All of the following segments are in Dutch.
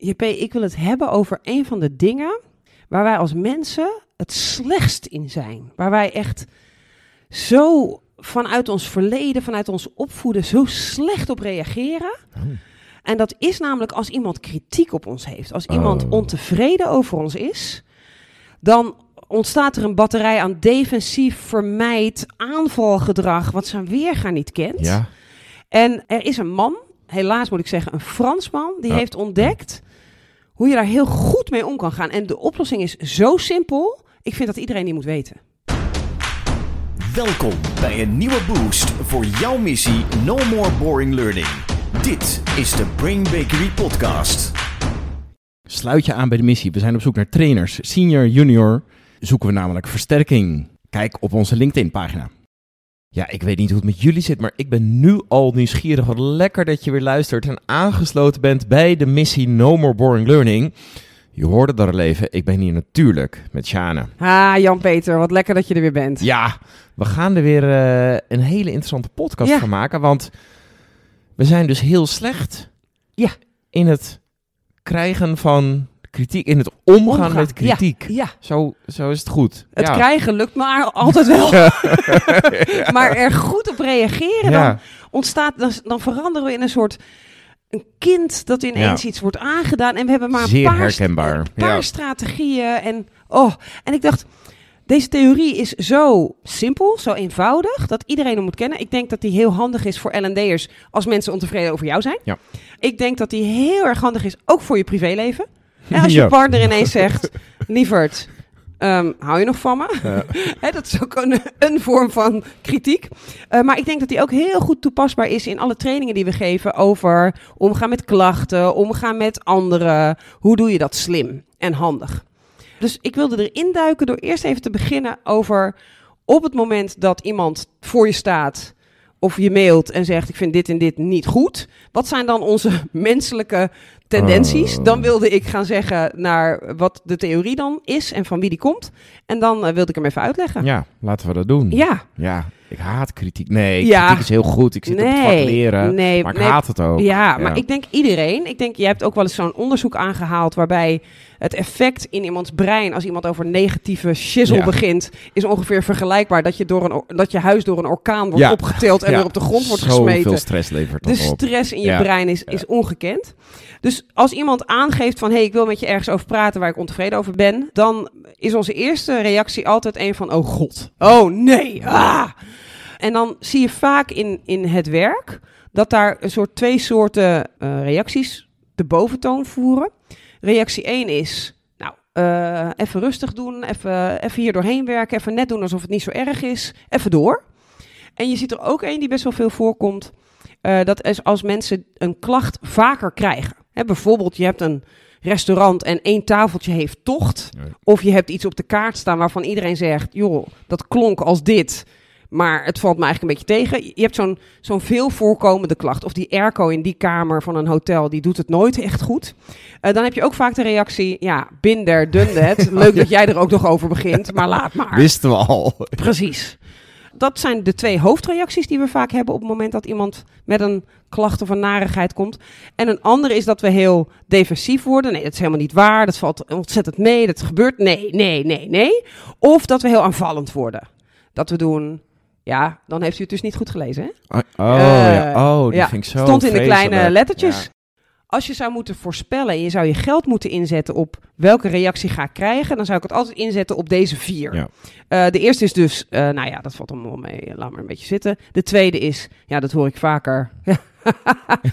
JP, ik wil het hebben over een van de dingen waar wij als mensen het slechtst in zijn. Waar wij echt zo vanuit ons verleden, vanuit ons opvoeden, zo slecht op reageren. Oh. En dat is namelijk als iemand kritiek op ons heeft, als iemand Oh. ontevreden over ons is, dan ontstaat er een batterij aan defensief, vermijd, aanvalgedrag, wat zijn weerga niet kent. Ja. En er is een man, helaas moet ik zeggen, een Fransman, die heeft ontdekt hoe je daar heel goed mee om kan gaan. En de oplossing is zo simpel, ik vind dat iedereen die moet weten. Welkom bij een nieuwe boost voor jouw missie No More Boring Learning. Dit is de Brain Bakery Podcast. Sluit je aan bij de missie. We zijn op zoek naar trainers. Senior, junior. Zoeken we namelijk versterking. Kijk op onze LinkedIn-pagina. Ja, ik weet niet hoe het met jullie zit, maar ik ben nu al nieuwsgierig. Wat lekker dat je weer luistert en aangesloten bent bij de missie No More Boring Learning. Je hoorde dat al even. Ik ben hier natuurlijk met Sjane. Ah, Jan-Peter, wat lekker dat je er weer bent. Ja, we gaan er weer eh, een hele interessante podcast Ja. van maken. Want we zijn dus heel slecht Ja. in het krijgen van kritiek, in het omgaan, Omgaan, met kritiek. Ja, Zo, zo is het goed. het ja. krijgen lukt me altijd wel. Maar er goed op reageren, dan ontstaat, dan, dan veranderen we in een soort een kind dat ineens iets wordt aangedaan. En we hebben maar een paar, herkenbaar. een paar strategieën. En, oh, en ik dacht, deze theorie is zo simpel, zo eenvoudig, dat iedereen hem moet kennen. Ik denk dat die heel handig is voor L&D'ers als mensen ontevreden over jou zijn. Ja. Ik denk dat die heel erg handig is, ook voor je privéleven. En als je Ja. partner ineens zegt, lieverd, ehm, hou je nog van me? Dat is ook een, een vorm van kritiek. Eh, maar ik denk dat die ook heel goed toepasbaar is in alle trainingen die we geven over omgaan met klachten, omgaan met anderen. Hoe doe je dat slim en handig? Dus ik wilde erin duiken door eerst even te beginnen over op het moment dat iemand voor je staat of je mailt en zegt ik vind dit en dit niet goed. Wat zijn dan onze menselijke tendenties? Oh. Dan wilde ik gaan zeggen naar wat de theorie dan is en van wie die komt. En dan eh, wilde ik hem even uitleggen. ja, laten we dat doen. Ja, Ja, ik haat kritiek. Nee, Ja. kritiek is heel goed. Ik zit op het vak leren. nee, maar ik nee. haat het ook. Ja, maar ik denk iedereen. Ik denk, jij hebt ook wel eens zo'n onderzoek aangehaald waarbij het effect in iemands brein als iemand over negatieve shizzle Ja. begint, is ongeveer vergelijkbaar dat je, door een, dat je huis door een orkaan wordt opgetild en weer op de grond wordt Zoveel gesmeten. stress levert De dat op. stress in je brein is, is ongekend. Dus als iemand aangeeft van... hé, hey, ik wil met je ergens over praten waar ik ontevreden over ben... dan is onze eerste reactie altijd een van... oh god, oh nee, ah! En dan zie je vaak in, in het werk... dat daar een soort twee soorten eh, reacties de boventoon voeren. Reactie 1 is... nou, eh, even rustig doen, even, even hier doorheen werken... even net doen alsof het niet zo erg is, even door. En je ziet er ook één die best wel veel voorkomt... Eh, dat is als mensen een klacht vaker krijgen. Hè, bijvoorbeeld, je hebt een restaurant en één tafeltje heeft tocht. Of je hebt iets op de kaart staan waarvan iedereen zegt: joh, dat klonk als dit. Maar het valt me eigenlijk een beetje tegen. Je hebt zo'n zo'n veel voorkomende klacht. Of die airco in die kamer van een hotel, die doet het nooit echt goed. Eh, dan heb je ook vaak de reactie: ja, binder, that. Leuk dat jij er ook nog over begint, maar laat maar. Wisten we al. Precies. Dat zijn de twee hoofdreacties die we vaak hebben op het moment dat iemand met een klacht of een narigheid komt. En een andere is dat we heel defensief worden. Nee, dat is helemaal niet waar. Dat valt ontzettend mee. Dat gebeurt. Nee, nee, nee, nee. Of dat we heel aanvallend worden. Dat we doen. Ja, dan heeft u het dus niet goed gelezen, hè? Oh, oh, Eh, ja. oh die ja, ik zo Stond in de kleine lettertjes. Ja. Als je zou moeten voorspellen en je zou je geld moeten inzetten op welke reactie ga ik krijgen, dan zou ik het altijd inzetten op deze vier. Ja. Eh, de eerste is dus, eh, nou ja, dat valt allemaal mee, laat maar een beetje zitten. De tweede is, ja, dat hoor ik vaker.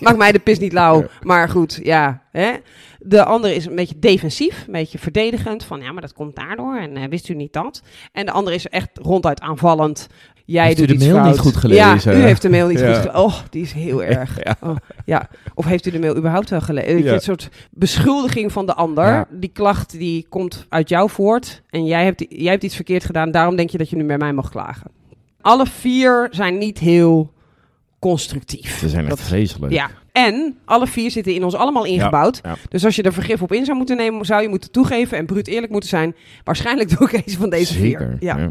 Maak mij de pis niet lauw, maar goed, ja. Hè? De andere is een beetje defensief, een beetje verdedigend, van ja, maar dat komt daardoor en wist u niet dat? En de andere is echt ronduit aanvallend. Jij Heeft u de mail niet goed gelezen? Ja, u heeft de mail niet Ja. goed gelezen. Oh, die is heel erg. Ja. Oh, ja. Of heeft u de mail überhaupt wel gelezen? Ja. Een soort beschuldiging van de ander. Ja. Die klacht die komt uit jou voort. En jij hebt, jij hebt iets verkeerd gedaan. Daarom denk je dat je nu bij mij mag klagen. Alle vier zijn niet heel constructief. Ze zijn echt Dat- vreselijk. Ja. En alle vier zitten in ons allemaal ingebouwd. Ja. Dus als je er vergif op in zou moeten nemen, zou je moeten toegeven en bruut eerlijk moeten zijn. Waarschijnlijk doe ik eens van deze Zeker. vier. Ja.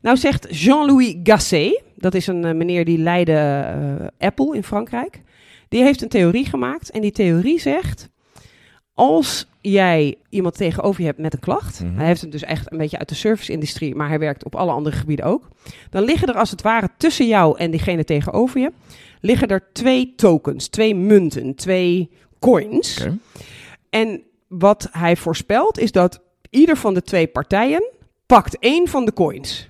Nou zegt Jean-Louis Gasset, dat is een eh, meneer die leidde eh, Apple in Frankrijk. Die heeft een theorie gemaakt en die theorie zegt... als jij iemand tegenover je hebt met een klacht, Mhm. hij heeft het dus echt een beetje uit de service-industrie, maar hij werkt op alle andere gebieden ook, dan liggen er als het ware tussen jou en diegene tegenover je, liggen er twee tokens, twee munten, twee coins. En wat hij voorspelt is dat ieder van de twee partijen pakt één van de coins.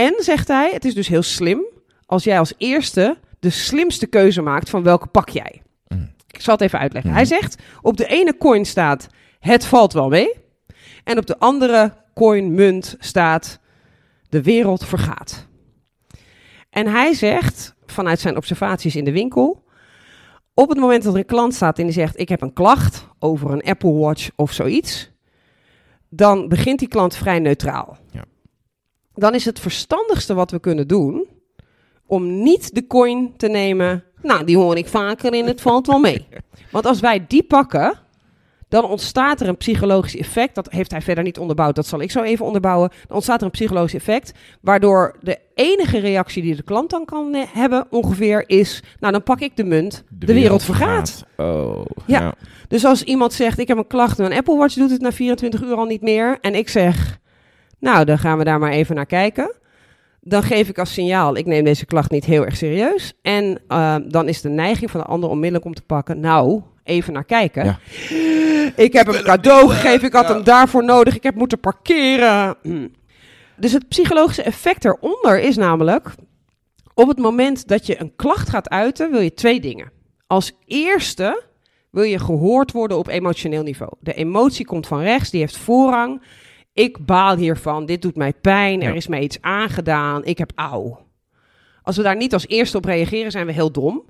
En zegt hij, het is dus heel slim als jij als eerste de slimste keuze maakt van welke pak jij. Mm. Ik zal het even uitleggen. Hij zegt, op de ene coin staat, het valt wel mee. En op de andere coin, munt, staat, de wereld vergaat. En hij zegt, vanuit zijn observaties in de winkel, op het moment dat er een klant staat en die zegt: Ik heb een klacht over een Apple Watch of zoiets, dan begint die klant vrij neutraal. Ja. Dan is het verstandigste wat we kunnen doen om niet de coin te nemen. Nou, die hoor ik vaker in het valt wel mee. Want als wij die pakken, dan ontstaat er een psychologisch effect. Dat heeft hij verder niet onderbouwd, dat zal ik zo even onderbouwen. Dan ontstaat er een psychologisch effect, waardoor de enige reactie die de klant dan kan eh, hebben ongeveer is... Nou, dan pak ik de munt, de, wereld, vergaat. Oh, Ja. ja. Dus als iemand zegt, ik heb een klacht, mijn Apple Watch doet het na 24 uur al niet meer. En ik zeg, nou, dan gaan we daar maar even naar kijken. Dan geef ik als signaal, ik neem deze klacht niet heel erg serieus. En eh, dan is de neiging van de ander onmiddellijk om te pakken, nou, even naar kijken. Ja. Ik heb hem een cadeau gegeven, ik had hem daarvoor nodig, ik heb moeten parkeren. Hm. Dus het psychologische effect eronder is namelijk, op het moment dat je een klacht gaat uiten, wil je twee dingen. Als eerste wil je gehoord worden op emotioneel niveau. De emotie komt van rechts, die heeft voorrang. Ik baal hiervan, dit doet mij pijn, er is mij iets aangedaan, ik heb auw. Als we daar niet als eerste op reageren, zijn we heel dom.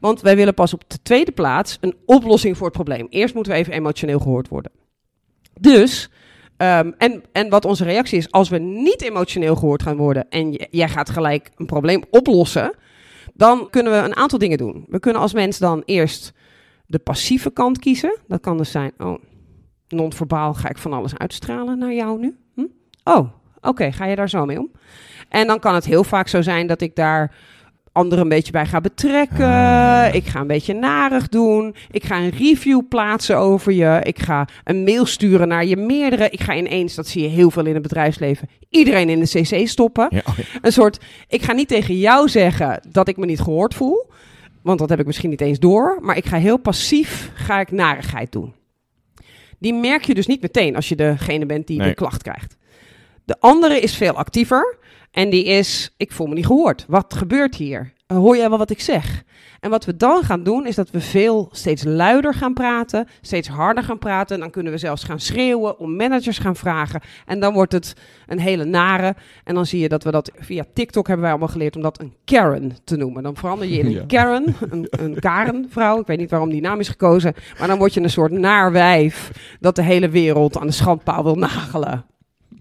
Want wij willen pas op de tweede plaats een oplossing voor het probleem. Eerst moeten we even emotioneel gehoord worden. Dus, ehm, en, en wat onze reactie is, als we niet emotioneel gehoord gaan worden en jij gaat gelijk een probleem oplossen, dan kunnen we een aantal dingen doen. We kunnen als mens dan eerst de passieve kant kiezen. Dat kan dus zijn, oh, non-verbaal ga ik van alles uitstralen naar jou nu. Hm? Oh, oké, ga je daar zo mee om? En dan kan het heel vaak zo zijn dat ik daar anderen een beetje bij ga betrekken. Ah. Ik ga een beetje narig doen. Ik ga een review plaatsen over je. Ik ga een mail sturen naar je meerdere. Ik ga ineens, dat zie je heel veel in het bedrijfsleven, iedereen in de cc stoppen. Ja. Een soort, ik ga niet tegen jou zeggen dat ik me niet gehoord voel. Want dat heb ik misschien niet eens door. Maar ik ga heel passief, ga ik narigheid doen. Die merk je dus niet meteen als je degene bent die Nee. de klacht krijgt. De andere is veel actiever. En die is, ik voel me niet gehoord. Wat gebeurt hier? Uh, Hoor jij wel wat ik zeg? En wat we dan gaan doen, is dat we veel steeds luider gaan praten, steeds harder gaan praten. En dan kunnen we zelfs gaan schreeuwen, om managers gaan vragen. En dan wordt het een hele nare. En dan zie je dat we dat via TikTok hebben wij allemaal geleerd om dat een Karen te noemen. Dan verander je in een Ja. Karen, een, een Karen-vrouw. Ik weet niet waarom die naam is gekozen. Maar dan word je een soort naar wijf dat de hele wereld aan de schandpaal wil nagelen.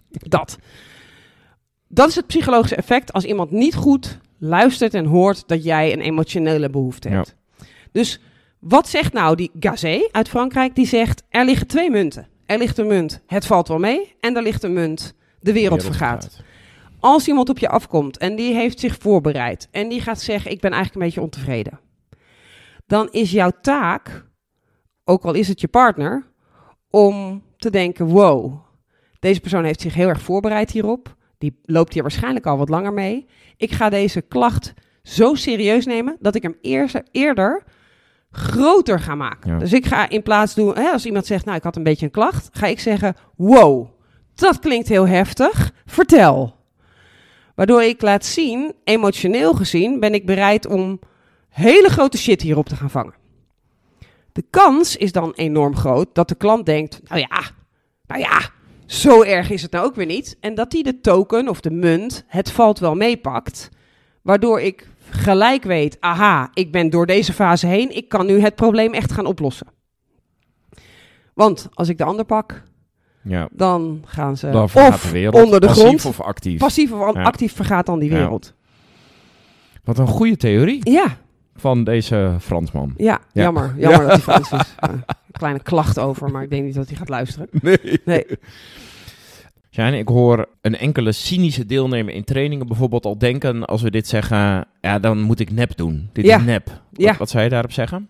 Dat. Dat is het psychologische effect als iemand niet goed luistert en hoort dat jij een emotionele behoefte Ja. hebt. Dus wat zegt nou die Gazé uit Frankrijk? Die zegt, er liggen twee munten. Er ligt een munt, het valt wel mee. En er ligt een munt, de wereld, vergaat. Als iemand op je afkomt en die heeft zich voorbereid en die gaat zeggen, ik ben eigenlijk een beetje ontevreden. Dan is jouw taak, ook al is het je partner, om te denken, wow, deze persoon heeft zich heel erg voorbereid hierop. Die loopt hier waarschijnlijk al wat langer mee. Ik ga deze klacht zo serieus nemen dat ik hem eerder groter ga maken. Ja. Dus ik ga in plaats doen, hè, als iemand zegt, nou ik had een beetje een klacht, ga ik zeggen, wow, dat klinkt heel heftig, vertel. Waardoor ik laat zien, emotioneel gezien, ben ik bereid om hele grote shit hierop te gaan vangen. De kans is dan enorm groot dat de klant denkt, nou ja, nou ja, zo erg is het nou ook weer niet. En dat hij de token of de munt, het valt wel meepakt. Waardoor ik gelijk weet, aha, ik ben door deze fase heen. Ik kan nu het probleem echt gaan oplossen. Want als ik de ander pak, Ja. dan gaan ze Dan of de onder de Passief grond. of actief. passief of Ja. actief vergaat dan die Ja. wereld. Wat een goede theorie Ja, van deze Fransman. ja, Ja. jammer. Jammer dat hij Frans is. Een kleine klacht over, maar ik denk niet dat hij gaat luisteren. Nee. Nee. Ik hoor een enkele cynische deelnemer in trainingen bijvoorbeeld al denken, als we dit zeggen, ja, dan moet ik nep doen. Dit Ja. is nep. Wat, Ja. wat zou je daarop zeggen?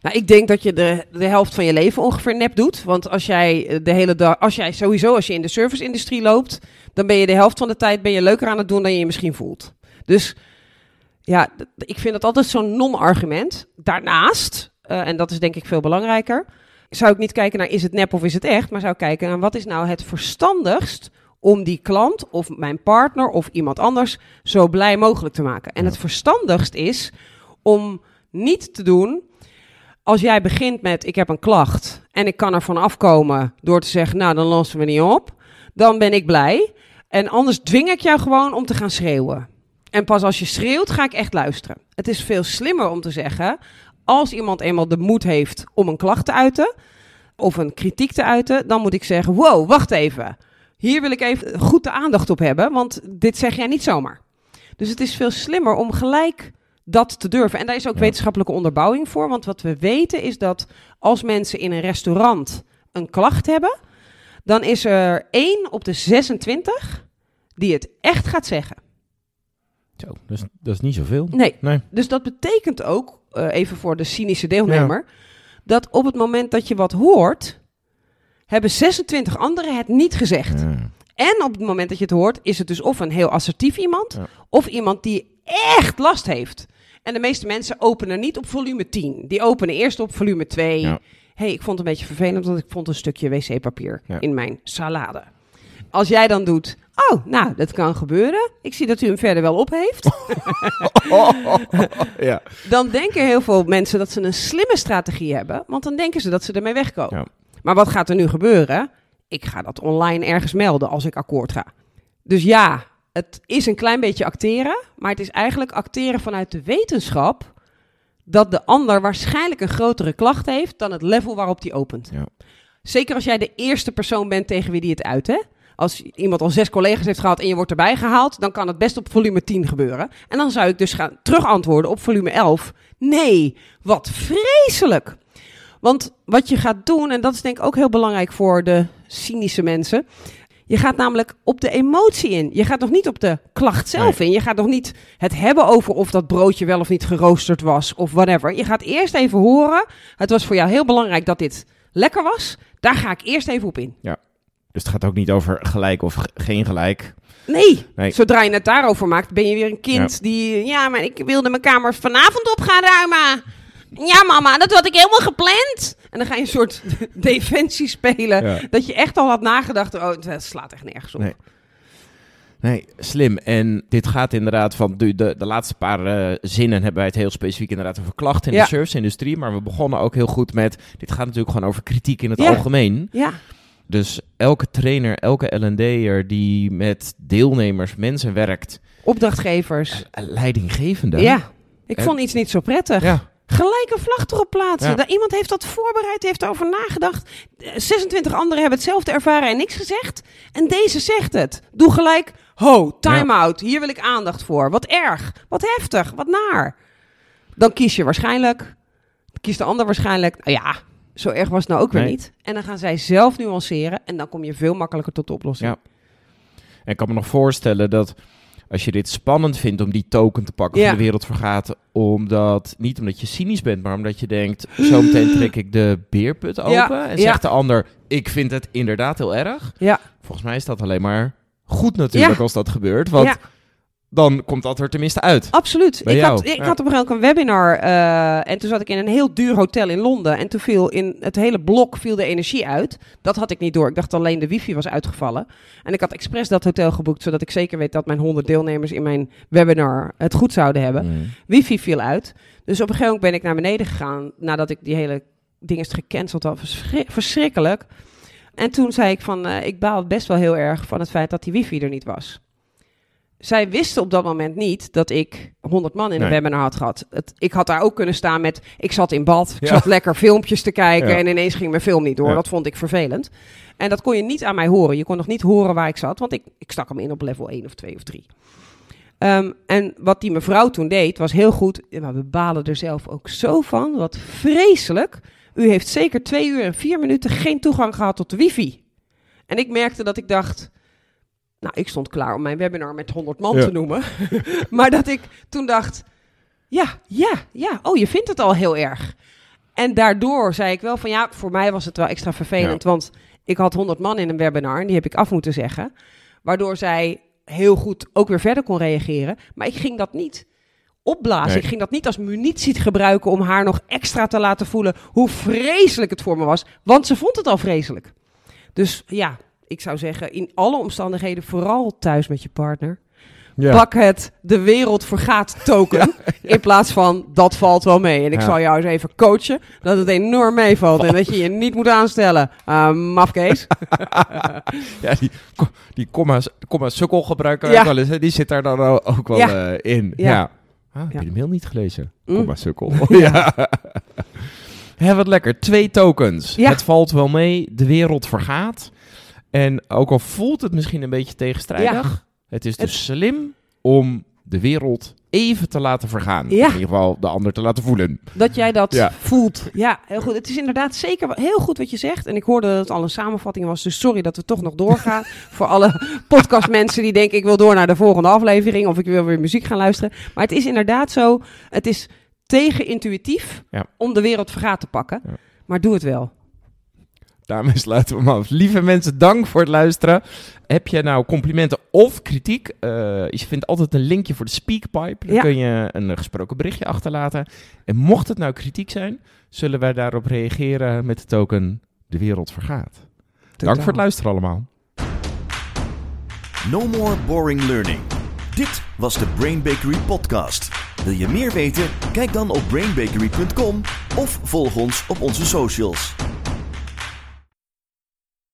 Nou, ik denk dat je de, de helft van je leven ongeveer nep doet. Want als jij eh, de hele dag, als jij sowieso, als je in de service-industrie loopt, dan ben je de helft van de tijd ben je leuker aan het doen dan je je misschien voelt. Dus ja, ik vind dat altijd zo'n non-argument. Daarnaast, eh, en dat is denk ik veel belangrijker, zou ik niet kijken naar is het nep of is het echt, maar zou ik kijken naar wat is nou het verstandigst om die klant of mijn partner of iemand anders zo blij mogelijk te maken. En het verstandigst is om niet te doen als jij begint met ik heb een klacht en ik kan er van afkomen door te zeggen nou dan lossen we niet op, dan ben ik blij. En anders dwing ik jou gewoon om te gaan schreeuwen. En pas als je schreeuwt ga ik echt luisteren. Het is veel slimmer om te zeggen als iemand eenmaal de moed heeft om een klacht te uiten of een kritiek te uiten, dan moet ik zeggen wow wacht even. Hier wil ik even goed de aandacht op hebben, want dit zeg jij niet zomaar. Dus het is veel slimmer om gelijk dat te durven. En daar is ook Ja. wetenschappelijke onderbouwing voor. Want wat we weten is dat als mensen in een restaurant een klacht hebben, dan is er 1 op de 26 die het echt gaat zeggen. Zo, dat is, dat is niet zoveel. Nee, Nee. dus dat betekent ook, eh, even voor de cynische deelnemer, dat op het moment dat je wat hoort, hebben 26 anderen het niet gezegd. Ja. En op het moment dat je het hoort, is het dus of een heel assertief iemand, Ja. of iemand die echt last heeft. En de meeste mensen openen niet op volume 10. Die openen eerst op volume 2. Ja. hey, ik vond het een beetje vervelend, want ik vond een stukje wc-papier Ja. in mijn salade. Als jij dan doet, oh, nou, dat kan gebeuren. Ik zie dat u hem verder wel op heeft. ja. dan denken heel veel mensen dat ze een slimme strategie hebben, want dan denken ze dat ze ermee wegkomen. Ja. Maar wat gaat er nu gebeuren? Ik ga dat online ergens melden als ik akkoord ga. Dus ja, het is een klein beetje acteren, maar het is eigenlijk acteren vanuit de wetenschap dat de ander waarschijnlijk een grotere klacht heeft dan het level waarop die opent. Ja. Zeker als jij de eerste persoon bent tegen wie die het uit, hè? Als iemand al zes collega's heeft gehad en je wordt erbij gehaald, dan kan het best op volume 10 gebeuren. En dan zou ik dus gaan terugantwoorden op volume 11. Nee, wat vreselijk. Want wat je gaat doen, en dat is denk ik ook heel belangrijk voor de cynische mensen. Je gaat namelijk op de emotie in. Je gaat nog niet op de klacht zelf in. Je gaat nog niet het hebben over of dat broodje wel of niet geroosterd was of whatever. Je gaat eerst even horen. Het was voor jou heel belangrijk dat dit lekker was. Daar ga ik eerst even op in. Dus het gaat ook niet over gelijk of ge- geen gelijk. Nee. Nee. Zodra je het daarover maakt, ben je weer een kind die... Ja, maar ik wilde mijn kamer vanavond op gaan ruimen. Ja, mama, dat had ik helemaal gepland. En dan ga je een soort defensie spelen. Ja. Dat je echt al had nagedacht. Oh, het slaat echt nergens op. Nee. Nee, slim. En dit gaat inderdaad van de, de, de laatste paar eh, zinnen hebben wij het heel specifiek inderdaad over klachten in Ja. de service-industrie. Maar we begonnen ook heel goed met, dit gaat natuurlijk gewoon over kritiek in het Ja. algemeen. Ja, Dus elke trainer, elke L&D'er die met deelnemers, mensen werkt, opdrachtgevers. eh, leidinggevende. Ja. Ik vond iets niet zo prettig. Ja, Gelijk een vlag erop plaatsen. Ja. Daar- Iemand heeft dat voorbereid, heeft erover nagedacht. Eh, 26 anderen hebben hetzelfde ervaren en niks gezegd. En deze zegt het. Doe gelijk, ho, time out. Hier wil ik aandacht voor. Wat erg, wat heftig, wat naar. Dan kies je waarschijnlijk, kiest de ander waarschijnlijk, nou ja, zo erg was het nou ook weer Nee. niet. En dan gaan zij zelf nuanceren en dan kom je veel makkelijker tot de oplossing. Ja. En ik kan me nog voorstellen dat als je dit spannend vindt om die token te pakken Ja. van de wereld vergaat, omdat, niet omdat je cynisch bent, maar omdat je denkt, zometeen trek ik de beerput open Ja, en zegt de ander, ik vind het inderdaad heel erg. Ja. Volgens mij is dat alleen maar goed natuurlijk als dat gebeurt, want Ja. Dan komt dat er tenminste uit. Absoluut. Bij ik jou, had, ik ja. had op een gegeven moment een webinar eh, en toen zat ik in een heel duur hotel in Londen en toen viel in het hele blok viel de energie uit. Dat had ik niet door. Ik dacht alleen de wifi was uitgevallen. En ik had expres dat hotel geboekt zodat ik zeker weet dat mijn 100 deelnemers in mijn webinar het goed zouden hebben. Mm. Wifi viel uit. Dus op een gegeven moment ben ik naar beneden gegaan nadat ik die hele ding is gecanceld had. Verschri- verschrikkelijk. En toen zei ik van, eh, ik baal best wel heel erg van het feit dat die wifi er niet was. Zij wisten op dat moment niet dat ik 100 man in een Nee. webinar had gehad. Het, ik had daar ook kunnen staan met, ik zat in bad, ik Ja. zat lekker filmpjes te kijken Ja. en ineens ging mijn film niet door. Ja. Dat vond ik vervelend. En dat kon je niet aan mij horen. Je kon nog niet horen waar ik zat, want ik, ik stak hem in op level 1 of 2 of 3. Ehm, en wat die mevrouw toen deed, was heel goed. Maar we balen er zelf ook zo van. Wat vreselijk. U heeft zeker twee uur en vier minuten geen toegang gehad tot de wifi. En ik merkte dat ik dacht... Nou, ik stond klaar om mijn webinar met 100 man Ja. te noemen. maar dat ik toen dacht... Ja, ja, ja. Oh, je vindt het al heel erg. En daardoor zei ik wel van ja, voor mij was het wel extra vervelend. Want ik had 100 man in een webinar en die heb ik af moeten zeggen. Waardoor zij heel goed ook weer verder kon reageren. Maar ik ging dat niet opblazen. Nee. Ik ging dat niet als munitie gebruiken om haar nog extra te laten voelen hoe vreselijk het voor me was. Want ze vond het al vreselijk. Dus ja, ik zou zeggen, in alle omstandigheden, vooral thuis met je partner. Ja. Pak het de wereld vergaat token. In plaats van dat valt wel mee. En ik zal jou eens even coachen dat het enorm meevalt. En dat je je niet moet aanstellen. Uh, mafkees. Ja, die, die komma, komma sukkel hè, die zit daar dan ook wel eh, in. Ja. Ah, heb je de mail niet gelezen? Mm. Komma sukkel. ja. Wat lekker. Twee tokens. Het valt wel mee. De wereld vergaat. En ook al voelt het misschien een beetje tegenstrijdig, het is dus slim om de wereld even te laten vergaan. Ja. In ieder geval de ander te laten voelen. Dat jij dat Ja. voelt. Ja, heel goed. Het is inderdaad zeker heel goed wat je zegt. En ik hoorde dat het al een samenvatting was. Dus sorry dat we toch nog doorgaan. Voor alle podcastmensen die denken ik wil door naar de volgende aflevering. Of ik wil weer muziek gaan luisteren. Maar het is inderdaad zo. Het is tegenintuïtief Ja. om de wereld vergaat te pakken. Maar doe het wel. Daarmee sluiten we hem af. Lieve mensen, dank voor het luisteren. Heb je nou complimenten of kritiek? eh, je vindt altijd een linkje voor de Speakpipe. Dan Ja. kun je een gesproken berichtje achterlaten. En mocht het nou kritiek zijn, zullen wij daarop reageren met de token De wereld vergaat. Dank voor het luisteren allemaal. No more boring learning. Dit was de Brain Bakery podcast. Wil je meer weten? Kijk dan op brainbakery.com of volg ons op onze socials.